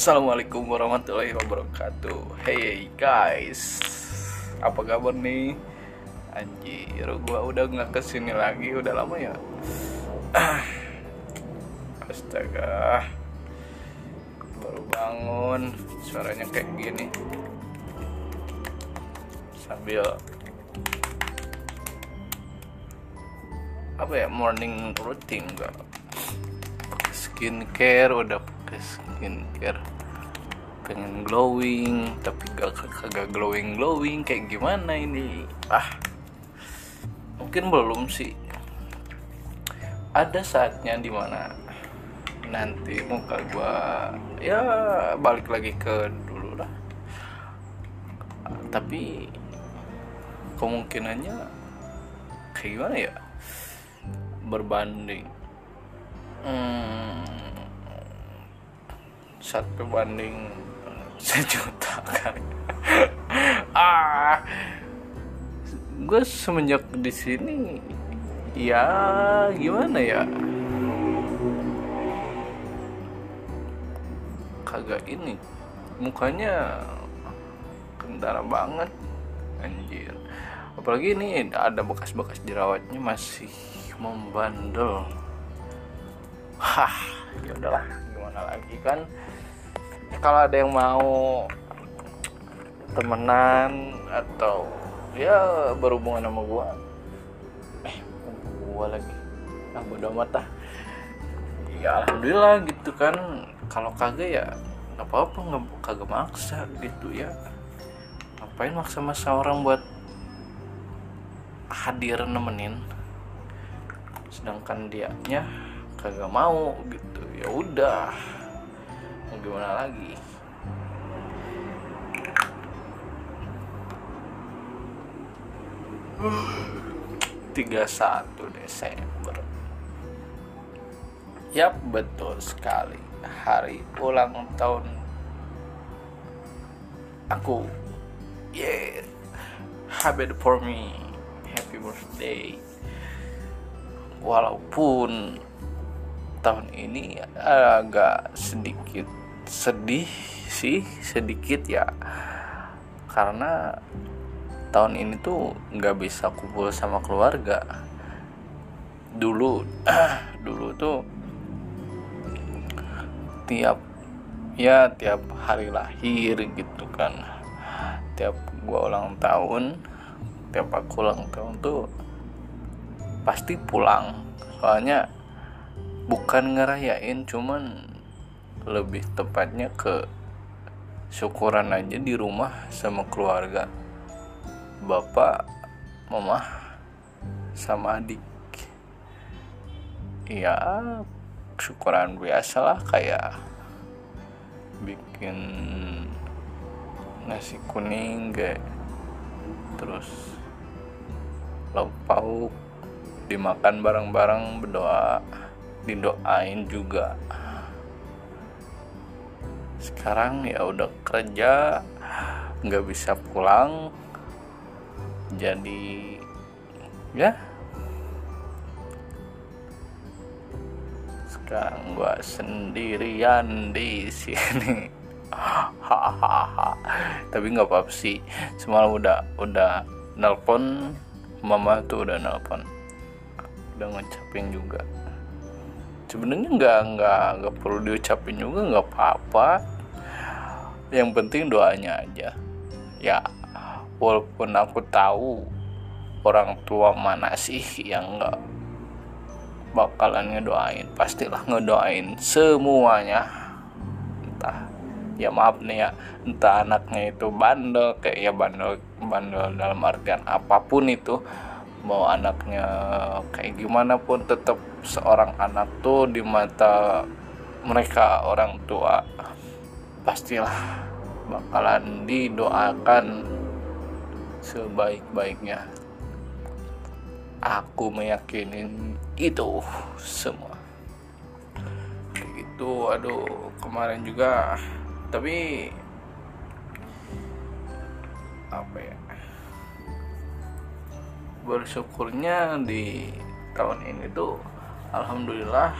Assalamualaikum warahmatullahi wabarakatuh. Hey guys. Apa kabar nih? Anjir gua udah nggak ke sini lagi. Udah lama ya? Astaga. Baru bangun. Suaranya kayak gini. Sambil Apa ya Morning routine enggak skincare udah pakai skincare. Pengen glowing tapi gak kagak glowing glowing. Kayak gimana ini? Ah mungkin belum sih. Ada saatnya di mana nanti muka gua ya balik lagi ke dulu lah. Tapi kemungkinannya kayak gimana ya? Berbanding hmm, satu banding sejuta kali ah. Gue semenjak di sini ya gimana ya? Kagak ini mukanya kendara banget anjir. Apalagi ini ada bekas-bekas jerawatnya masih membandel hah ya udahlah gimana lagi kan? Kalau ada yang mau temenan atau ya berhubungan sama gua eh gua lagi. Ah bodo amat ah. Ya alhamdulillah gitu kan. Kalau kagak ya nggak apa-apa nggak kagak maksa gitu ya. Ngapain maksa-maksa orang buat hadir nemenin? Sedangkan dia nya kagak mau gitu. Ya udah. Mau gimana lagi? Tiga satu Desember. Yap betul sekali. Hari ulang tahun aku. Yeah happy for me. Happy birthday. Walaupun tahun ini agak sedikit sedih sih sedikit ya. Karena tahun ini tuh nggak bisa kumpul sama keluarga. Dulu dulu tuh tiap ya tiap hari lahir gitu kan. Tiap gua ulang tahun tiap aku ulang tahun tuh pasti pulang. Soalnya bukan ngerayain cuman lebih tepatnya ke syukuran aja di rumah sama keluarga. Bapak mama sama adik. Ya syukuran biasa lah kayak bikin nasi kuning kayak terus lauk pauk dimakan bareng-bareng berdoa didoain juga. Sekarang ya udah kerja nggak bisa pulang jadi ya. Sekarang gua sendirian di sini. Hahaha tapi nggak apa-apa sih semalam udah udah nelpon mama tuh udah nelpon. Udah ngucapin juga sebenarnya nggak nggak nggak perlu diucapin juga nggak apa-apa. Yang penting doanya aja. Ya walaupun aku tahu orang tua mana sih yang nggak bakalan ngedoain pastilah ngedoain semuanya. Entah ya maaf nih ya entah anaknya itu bandel kayak ya bandel bandel dalam artian apa pun itu mau anaknya kayak gimana pun tetap seorang anak tuh di mata mereka orang tua pastilah bakalan didoakan sebaik-baiknya. Aku meyakinin itu semua. Gitu aduh kemarin juga. Tapi apa ya bersyukurnya di tahun ini tuh alhamdulillah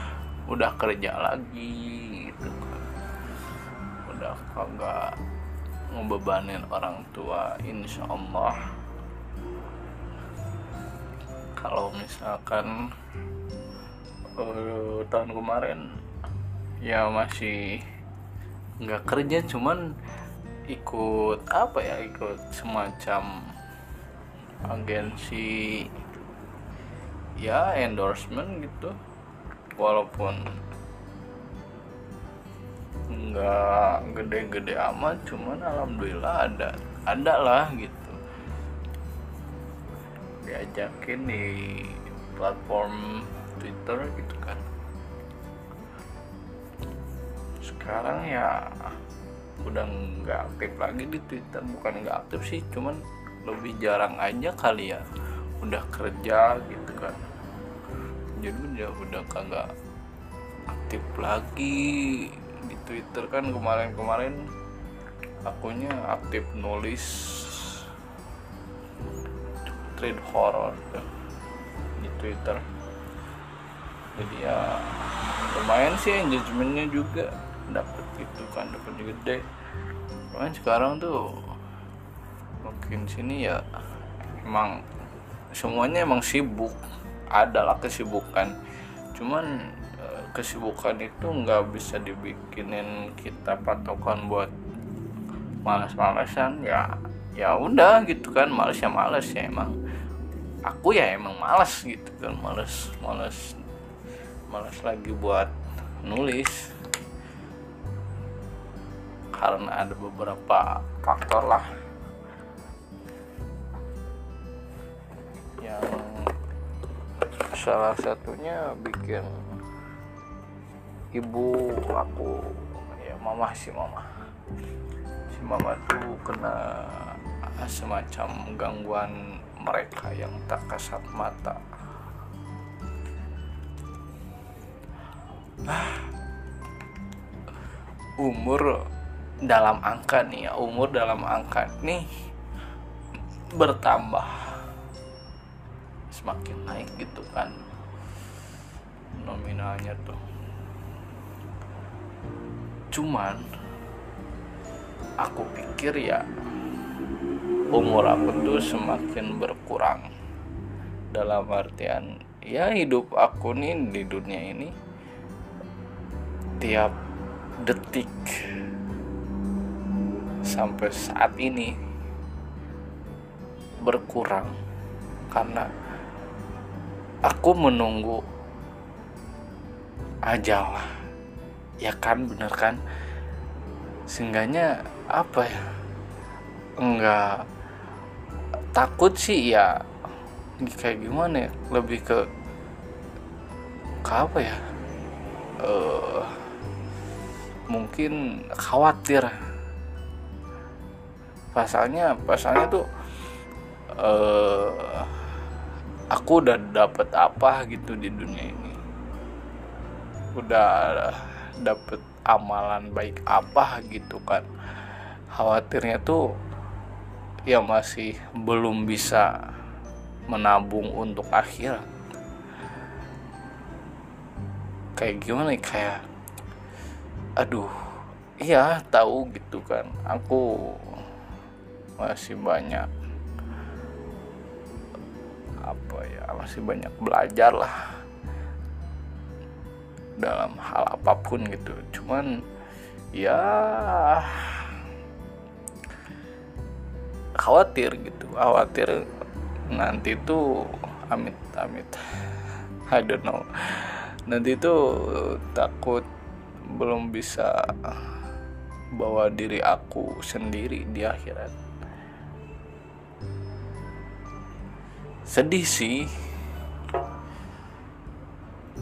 udah kerja lagi gitu udah kagak ngebebanin orang tua insya Allah. Kalau misalkan uh, tahun kemarin ya masih nggak kerja cuman ikut apa ya ikut semacam agensi ya endorsement gitu. Walaupun nggak gede-gede amat cuman alhamdulillah ada ada lah gitu. Diajakin di platform Twitter gitu kan. Sekarang ya udah nggak aktif lagi di Twitter. Bukan nggak aktif sih cuman lebih jarang aja kali ya. Udah kerja gitu kan. Jadi udah udah kagak aktif lagi. Di Twitter kan kemarin-kemarin akunya aktif nulis thread horror di Twitter. Jadi ya lumayan sih engagementnya juga dapat itu kan dapat gede. Cuman sekarang tuh makin sini ya emang semuanya emang sibuk. Adalah kesibukan. Cuman eh, kesibukan itu nggak bisa dibikinin kita patokan buat malas-malasan ya ya udah gitu kan males ya males ya emang. Aku ya emang males gitu kan males males males lagi buat nulis. Karena ada beberapa faktor lah yang salah satunya bikin ibu aku. Ya mama si mama. Si mama tuh kena semacam gangguan mereka yang tak kasat mata. Ah, umur dalam angka nih ya umur dalam angka nih bertambah semakin naik gitu kan. Nominalnya tuh. Cuman aku pikir ya umur aku tuh semakin berkurang. Dalam artian ya hidup aku nih di dunia ini tiap detik sampai saat ini berkurang. Karena aku menunggu ajal ya kan bener kan? Seenggaknya apa ya? Enggak takut sih ya kayak gimana ya? Lebih ke ke apa ya? Uh, mungkin khawatir. Pasalnya pasalnya tuh uh, aku udah dapet apa gitu di dunia ini? Udah dapet amalan baik apa gitu kan? Khawatirnya tuh ya masih belum bisa menabung untuk akhir. Kayak gimana ya? Kayak aduh iya tahu gitu kan. Aku masih banyak apa ya masih banyak belajar lah dalam hal apa pun gitu. Cuman ya khawatir gitu. Khawatir nanti tuh amit amit. I don't know. Nanti tuh takut belum bisa bawa diri aku sendiri di akhirat sedih sih.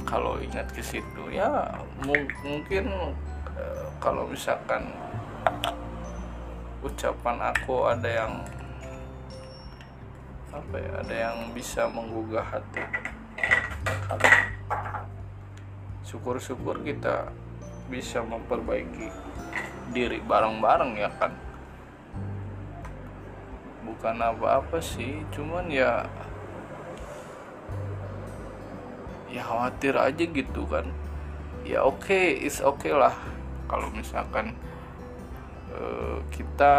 Kalau ingat ke situ ya mungkin uh, kalau misalkan ucapan aku ada yang apa ya ada yang bisa menggugah hati. Syukur-syukur kita bisa memperbaiki diri bareng-bareng ya kan? Bukan apa-apa sih cuman ya ya khawatir aja gitu kan. Ya oke okay, is oke okay lah. Kalau misalkan uh, kita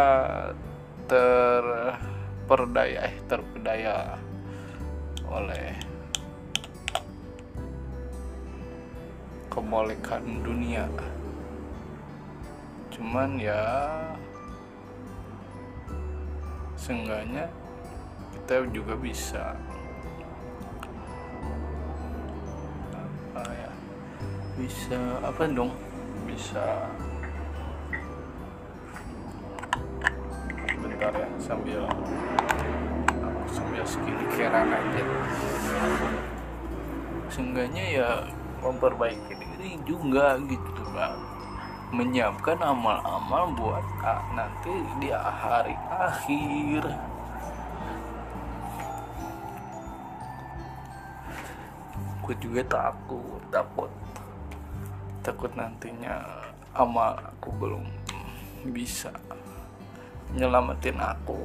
terperdaya eh terpedaya oleh kemolekan dunia. Cuman ya seenggaknya kita juga bisa bisa apa dong? Bisa. Bentar ya sambil sambil skincarean aja. Seenggaknya ya memperbaiki diri juga gitu kan menyiapkan amal-amal buat ah, nanti di hari akhir. Aku juga takut takut takut nantinya amal aku belum bisa nyelamatin aku.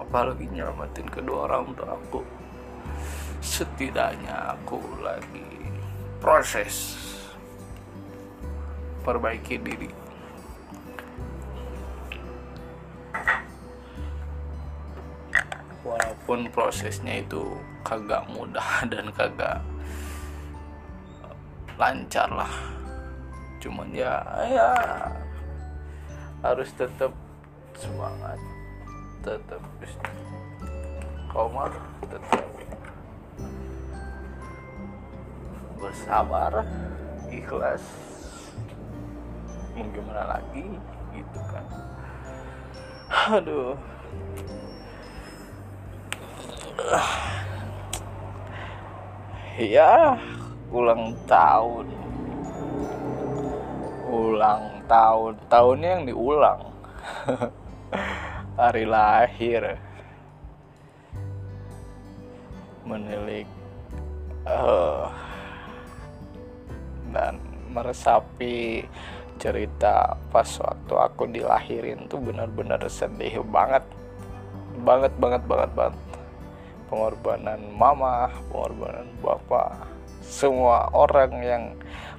Apalagi nyelamatin kedua orang tua aku. Setidaknya aku lagi proses perbaiki diri. Walaupun prosesnya itu kagak mudah dan kagak lancar lah cuman ya ya harus tetap semangat. Tetap komar tetap bersabar ikhlas. Mau gimana lagi? Gitu kan. Aduh. Ya ulang tahun. Ulang tahun. Tahunnya yang diulang. Hari lahir. Menilik uh, dan meresapi cerita pas waktu aku dilahirin tuh benar-benar sedih banget. Banget banget banget banget. Pengorbanan mama pengorbanan bapak semua orang yang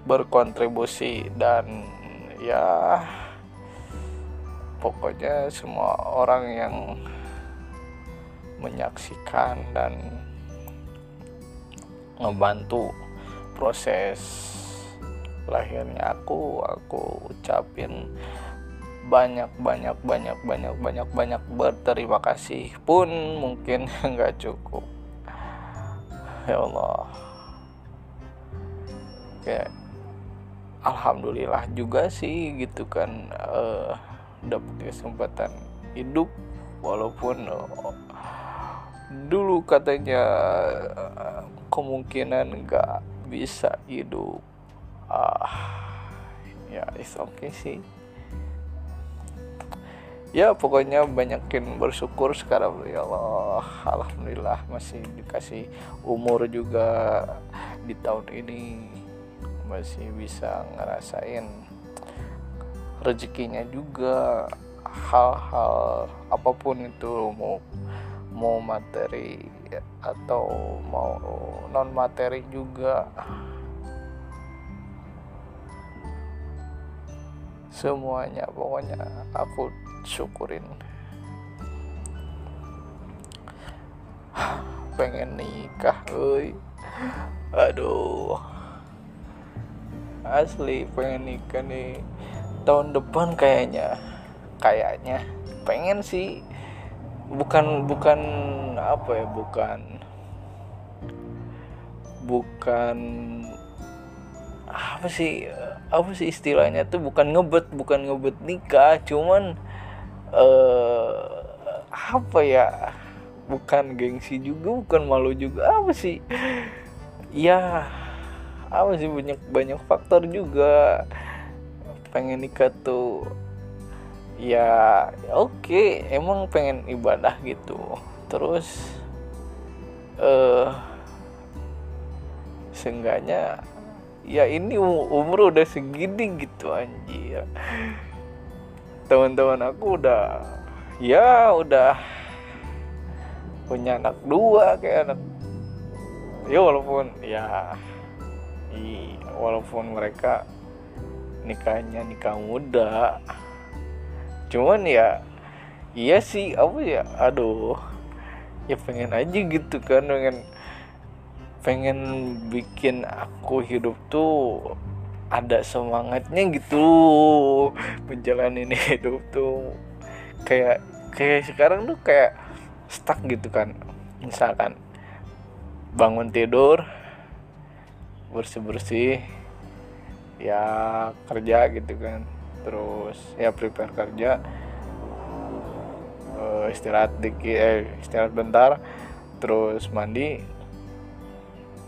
berkontribusi dan ya pokoknya semua orang yang menyaksikan dan ngebantu proses lahirnya aku aku ucapin banyak banyak banyak banyak banyak banyak berterima kasih pun mungkin nggak cukup. Ya Allah kayak alhamdulillah juga sih gitu kan uh, dapat kesempatan hidup. Walaupun uh, dulu katanya uh, kemungkinan nggak bisa hidup. Uh, ya it's okay sih. Ya pokoknya banyakin bersyukur sekarang. Ya Allah alhamdulillah masih dikasih umur juga di tahun ini masih bisa ngerasain rezekinya juga. Hal-hal apa pun itu mau mau materi atau mau non materi juga. Semuanya pokoknya aku syukurin. Pengen nikah aduh asli pengen nikah nih tahun depan kayaknya. Kayaknya. Pengen sih. Bukan bukan apa ya bukan. Bukan apa sih apa sih istilahnya tuh? Bukan ngebet bukan ngebet nikah. Cuman uh, apa ya? Bukan gengsi juga bukan malu juga. Apa sih? Ya apa sih banyak banyak faktor juga. Pengen nikah tuh ya oke okay, emang pengen ibadah gitu. Terus eh uh, seenggaknya ya ini umur udah segini gitu anjir. Teman-teman aku udah ya udah punya anak dua kayak anak ya walaupun ya i, walaupun mereka nikahnya nikah muda cuman ya iya sih apa ya aduh ya pengen aja gitu kan pengen pengen bikin aku hidup tuh ada semangatnya gitu menjalani hidup tuh kayak kayak sekarang tuh kayak stuck gitu kan. Misalkan bangun tidur bersih bersih ya kerja gitu kan. Terus ya prepare kerja uh, istirahat dikit eh, istirahat bentar terus mandi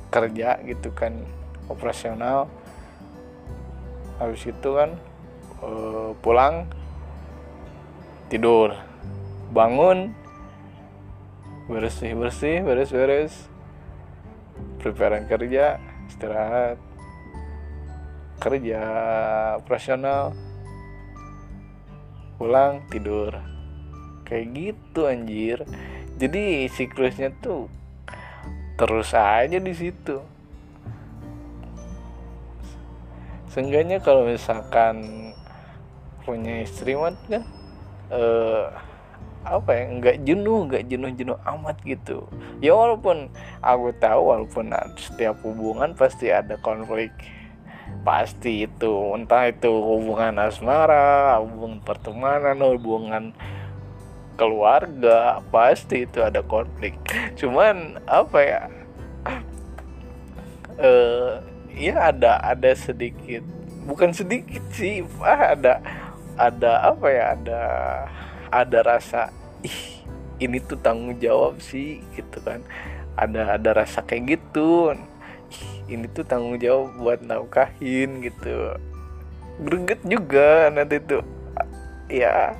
kerja gitu kan operasional. Habis itu kan uh, pulang tidur. Bangun bersih bersih beres beres preparean kerja istirahat. Kerja operasional. Pulang tidur. Kayak gitu anjir. Jadi siklusnya tuh terus aja di situ. Seenggaknya kalau misalkan punya istri mah kan uh, apa ya nggak jenuh nggak jenuh jenuh amat gitu. Ya walaupun aku tahu walaupun setiap hubungan pasti ada konflik. Pasti itu entah itu hubungan asmara hubungan pertemanan hubungan keluarga pasti itu ada konflik. Cuman apa ya eh ya ada ada sedikit bukan sedikit sih ah ada ada apa ya ada ada rasa ih ini tuh tanggung jawab sih gitu kan. Ada ada rasa kayak gitu. Ih, ini tuh tanggung jawab buat nafkahin gitu. Greget juga nanti tuh. Ya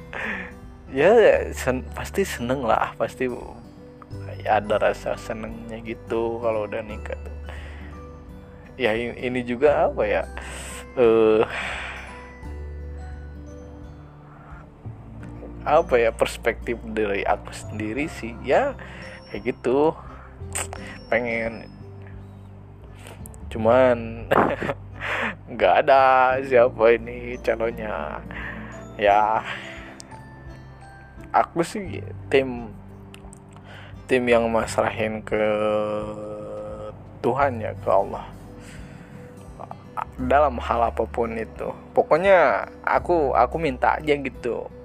ya sen, pasti seneng lah pasti ya ada rasa senengnya gitu kalau udah nikah tuh. Ya ini juga apa ya eh uh, apa ya perspektif dari aku sendiri sih ya kayak gitu. Pengen cuman nggak ada siapa ini calonnya. Ya aku sih tim tim yang masrahin ke Tuhan ya ke Allah. Dalam hal apa pun itu. Pokoknya aku aku minta aja gitu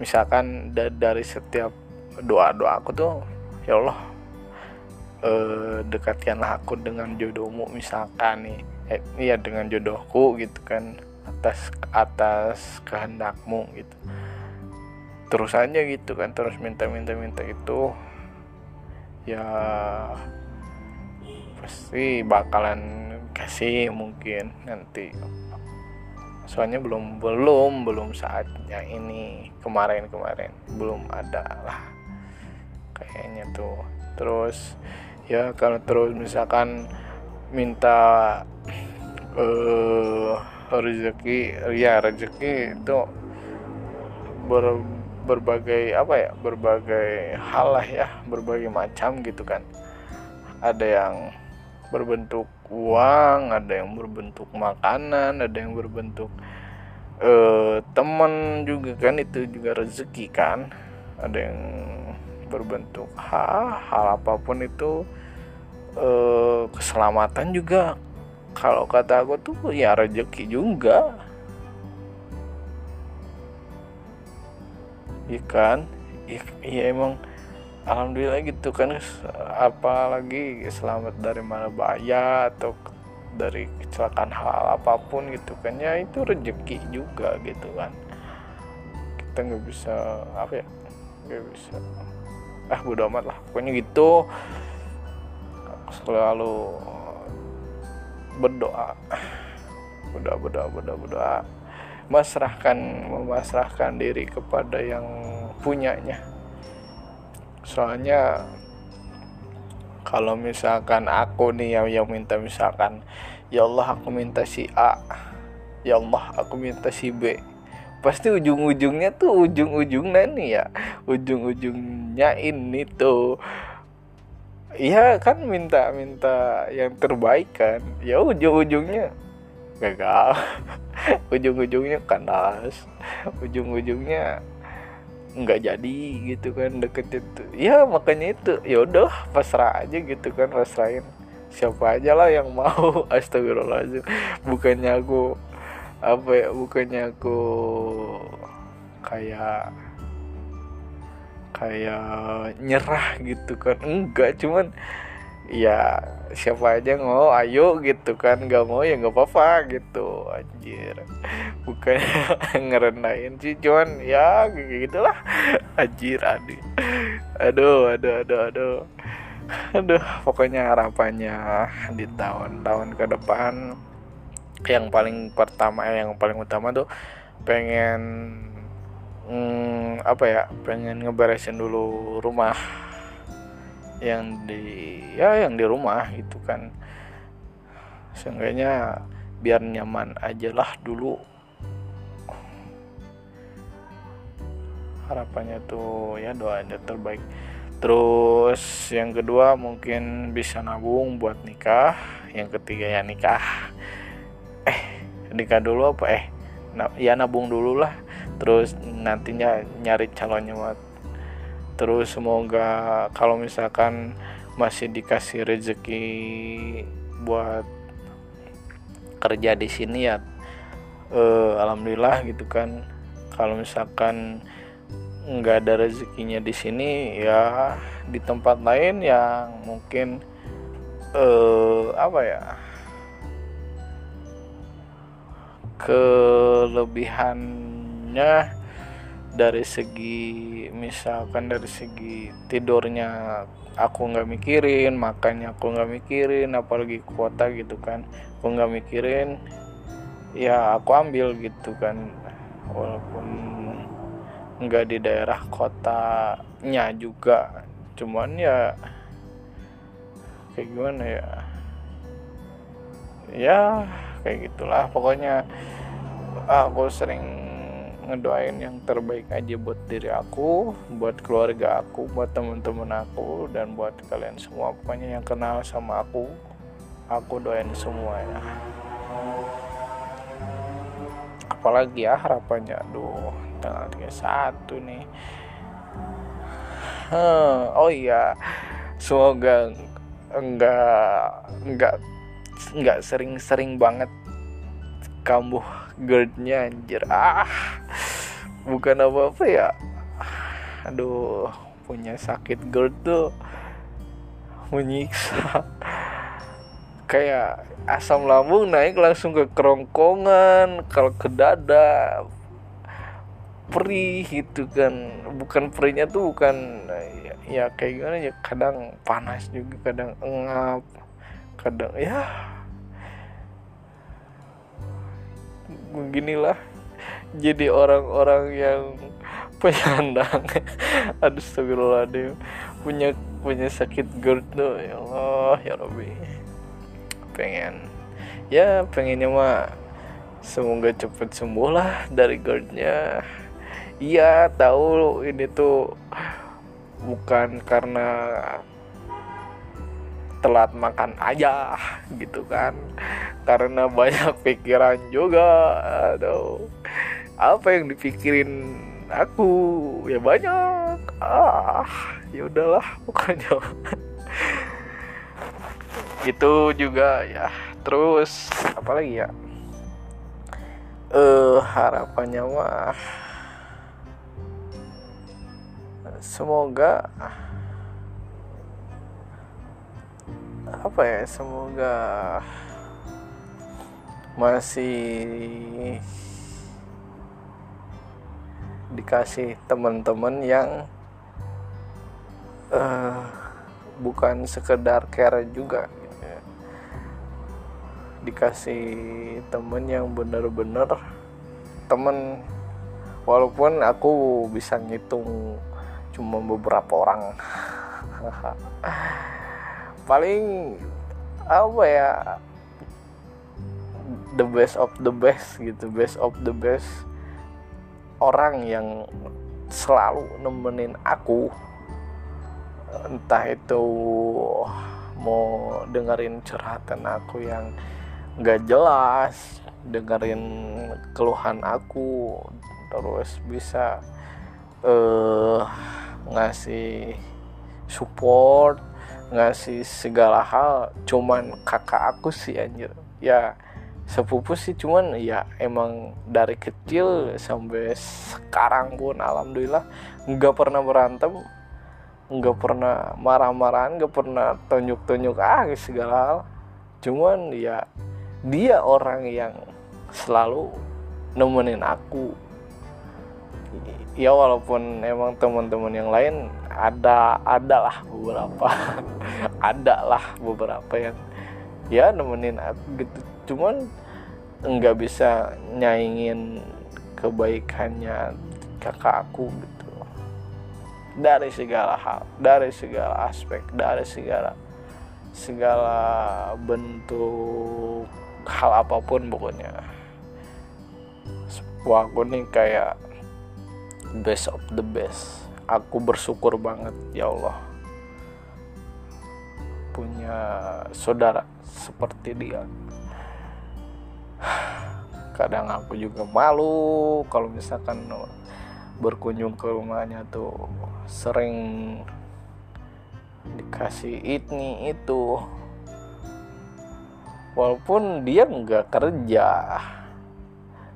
misalkan da dari setiap doa doa aku tuh ya Allah eh, dekatkanlah aku dengan jodohmu misalkan nih. Eh, iya dengan jodohku gitu kan atas atas kehendakmu gitu. Terus aja gitu kan terus minta minta minta itu ya pasti bakalan kasih mungkin nanti soalnya belum belum belum saatnya ini. Kemarin kemarin belum ada lah kayaknya tuh. Terus ya kalau terus misalkan minta uh, rezeki ya rezeki itu ber, berbagai apa ya berbagai hal lah ya berbagai macam gitu kan. Ada yang berbentuk uang ada yang berbentuk makanan ada yang berbentuk uh, teman juga kan itu juga rezeki kan. Ada yang berbentuk hal hal apa pun itu uh, keselamatan juga. Kalau kata aku tuh ya rezeki juga. Ikan iya, iya emang alhamdulillah gitu kan apalagi selamat dari mana bahaya atau dari kecelakaan hal apa pun gitu kan ya itu rezeki juga gitu kan. Kita nggak bisa apa ya nggak bisa. Ah bodo amat lah pokoknya gitu. Selalu berdoa. Berdoa berdoa berdoa berdoa. Masrahkan memasrahkan diri kepada yang punyanya soalnya kalau misalkan aku nih yang, yang minta misalkan ya Allah aku minta si A ya Allah aku minta si B. Pasti ujung-ujungnya tuh ujung-ujungnya nih ya ujung-ujungnya ini tuh Iya kan minta minta yang terbaik kan ya ujung-ujungnya gagal. Ujung-ujungnya kandas ujung-ujungnya nggak jadi gitu kan deket itu. Ya makanya itu. Ya udah pasrah aja gitu kan pasrahin. Siapa aja lah yang mau. Astagfirullahaladzim. Bukannya aku apa ya bukannya aku kayak kayak nyerah gitu kan. Enggak cuman ya siapa aja mau ayo gitu kan. Nggak mau ya nggak apa-apa gitu. Anjir. Bukan ngerendahin sih cuman ya gitulah. Anjir aduh. Aduh aduh aduh aduh. Aduh pokoknya harapannya di tahun-tahun ke depan yang paling pertama eh, yang paling utama tuh pengen hmm, apa ya pengen ngeberesin dulu rumah yang di ya yang di rumah gitu kan. Seenggaknya biar nyaman aja lah dulu. Harapannya tuh ya doanya terbaik. Terus yang kedua mungkin bisa nabung buat nikah. Yang ketiga ya nikah. Eh nikah dulu apa? Eh ya nabung dulu lah. Terus nantinya nyari calonnya buat terus semoga kalau misalkan masih dikasih rezeki buat kerja di sini ya eh, alhamdulillah gitu kan. Kalau misalkan nggak ada rezekinya di sini ya di tempat lain yang mungkin eh, apa ya kelebihannya dari segi misalkan dari segi tidurnya aku nggak mikirin makannya aku nggak mikirin apalagi kuota gitu kan aku nggak mikirin ya aku ambil gitu kan. Walaupun nggak di daerah kotanya juga cuman ya kayak gimana ya? Ya kayak gitulah. Pokoknya aku sering ngedoain yang terbaik aja buat diri aku, buat keluarga aku, buat temen-temen aku, dan buat kalian semua. Pokoknya yang kenal sama aku, aku doain semua ya. Apalagi ya harapannya, aduh tanggal 31 nih. Hmm, oh iya, semoga enggak enggak enggak sering-sering banget kambuh GERD-nya anjir. Ah bukan apa-apa ya. Aduh punya sakit GERD tuh menyiksa. Kayak asam lambung naik langsung ke kerongkongan kalau ke dada. Perih gitu kan. Bukan perihnya tuh bukan ya, ya kayak gimana ya kadang panas juga kadang engap kadang ya. Beginilah jadi orang-orang yang penyandang aduh astagfirullahaladzim. Punya punya sakit GERD tuh ya Allah ya Rabbi. Pengen ya pengennya mah semoga cepet sembuh lah dari GERD-nya. Iya tahu ini tuh bukan karena telat makan aja gitu kan. Karena banyak pikiran juga aduh apa yang dipikirin aku? Ya banyak. Ah ya udahlah pokoknya. Itu juga ya. Terus apalagi ya? Eh uh, harapannya mah semoga apa ya? Semoga masih dikasih teman-teman yang uh, bukan sekedar care juga gitu ya. dikasih temen yang bener-bener temen walaupun aku bisa ngitung cuma beberapa orang. Paling apa ya the best of the best gitu best of the best orang yang selalu nemenin aku entah itu mau dengerin curhatan aku yang nggak jelas dengerin keluhan aku terus bisa eh ngasih support ngasih segala hal. Cuman kakak aku sih anjir. Ya sepupu sih cuman ya emang dari kecil sampai sekarang pun alhamdulillah nggak pernah berantem nggak pernah marah-marahan nggak pernah tunjuk-tunjuk ah segala hal. Cuman ya dia orang yang selalu nemenin aku. Ya walaupun emang teman-teman yang lain ada adalah beberapa adalah beberapa yang ya nemenin aku gitu. Cuman nggak bisa nyaingin kebaikannya kakak aku gitu. Dari segala hal dari segala aspek dari segala segala bentuk hal apa pun pokoknya. Wah aku nih kayak best of the best. Aku bersyukur banget ya Allah. Punya saudara seperti dia kadang aku juga malu kalau misalkan berkunjung ke rumahnya tuh sering dikasih ini itu. Walaupun dia nggak kerja.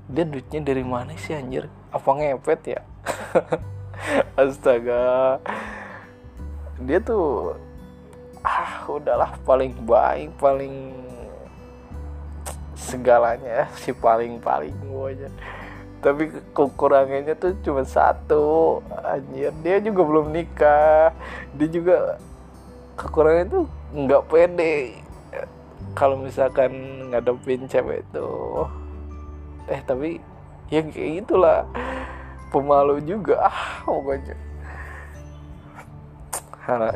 Dia duitnya dari mana sih anjir? Apa ngepet ya? Astaga. Dia tuh ah udahlah paling baik paling segalanya si paling paling aja tapi kekurangannya tuh cuma satu anjir. Dia juga belum nikah. Dia juga kekurangannya tuh nggak pede. Kalau misalkan ngadepin cewek itu eh tapi ya kayak gitulah. Pemalu juga ah pokoknya.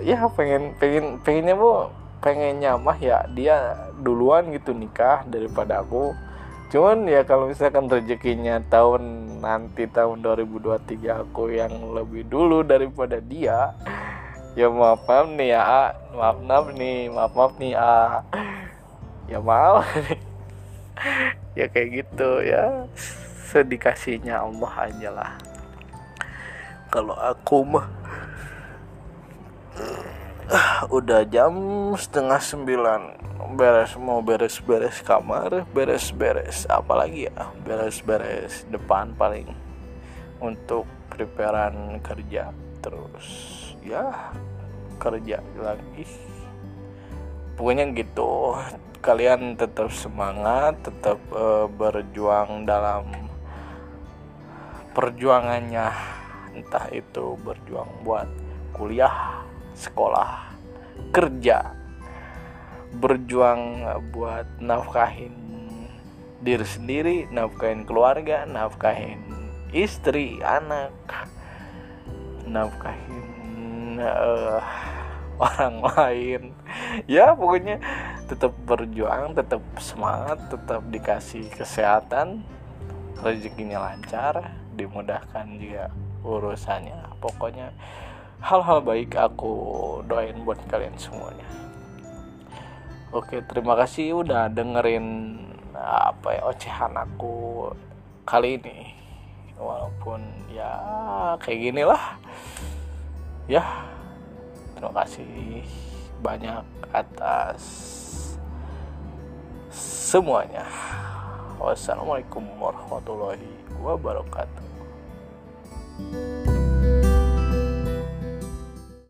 Ya pengen pengen pengennya bu pengen nyamah ya dia duluan gitu nikah daripada aku. Cuman ya kalau misalkan rezekinya tahun nanti tahun 2023 aku yang lebih dulu daripada dia ya maaf maaf nih ya maaf maaf nih maaf maaf nih ah ya maaf. Ya kayak gitu ya. Sedikasinya Allah aja lah. Kalau aku mah udah jam setengah sembilan. Beres mau beres-beres kamar beres-beres apalagi ya? Beres-beres depan paling untuk preparan kerja terus. Ya kerja lagi. Pokoknya gitu. Kalian tetap semangat tetap uh, berjuang dalam perjuangannya. Entah itu berjuang buat kuliah sekolah kerja berjuang buat nafkahin diri sendiri nafkahin keluarga nafkahin istri anak nafkahin uh, orang lain. Ya pokoknya tetap berjuang tetap semangat tetap dikasih kesehatan. Rezekinya lancar dimudahkan juga urusannya. Pokoknya hal-hal baik aku doain buat kalian semuanya. Oke terima kasih udah dengerin apa ya ocehan aku kali ini. Walaupun ya kayak gini lah ya terima kasih banyak atas semuanya. Wassalamualaikum warahmatullahi wabarakatuh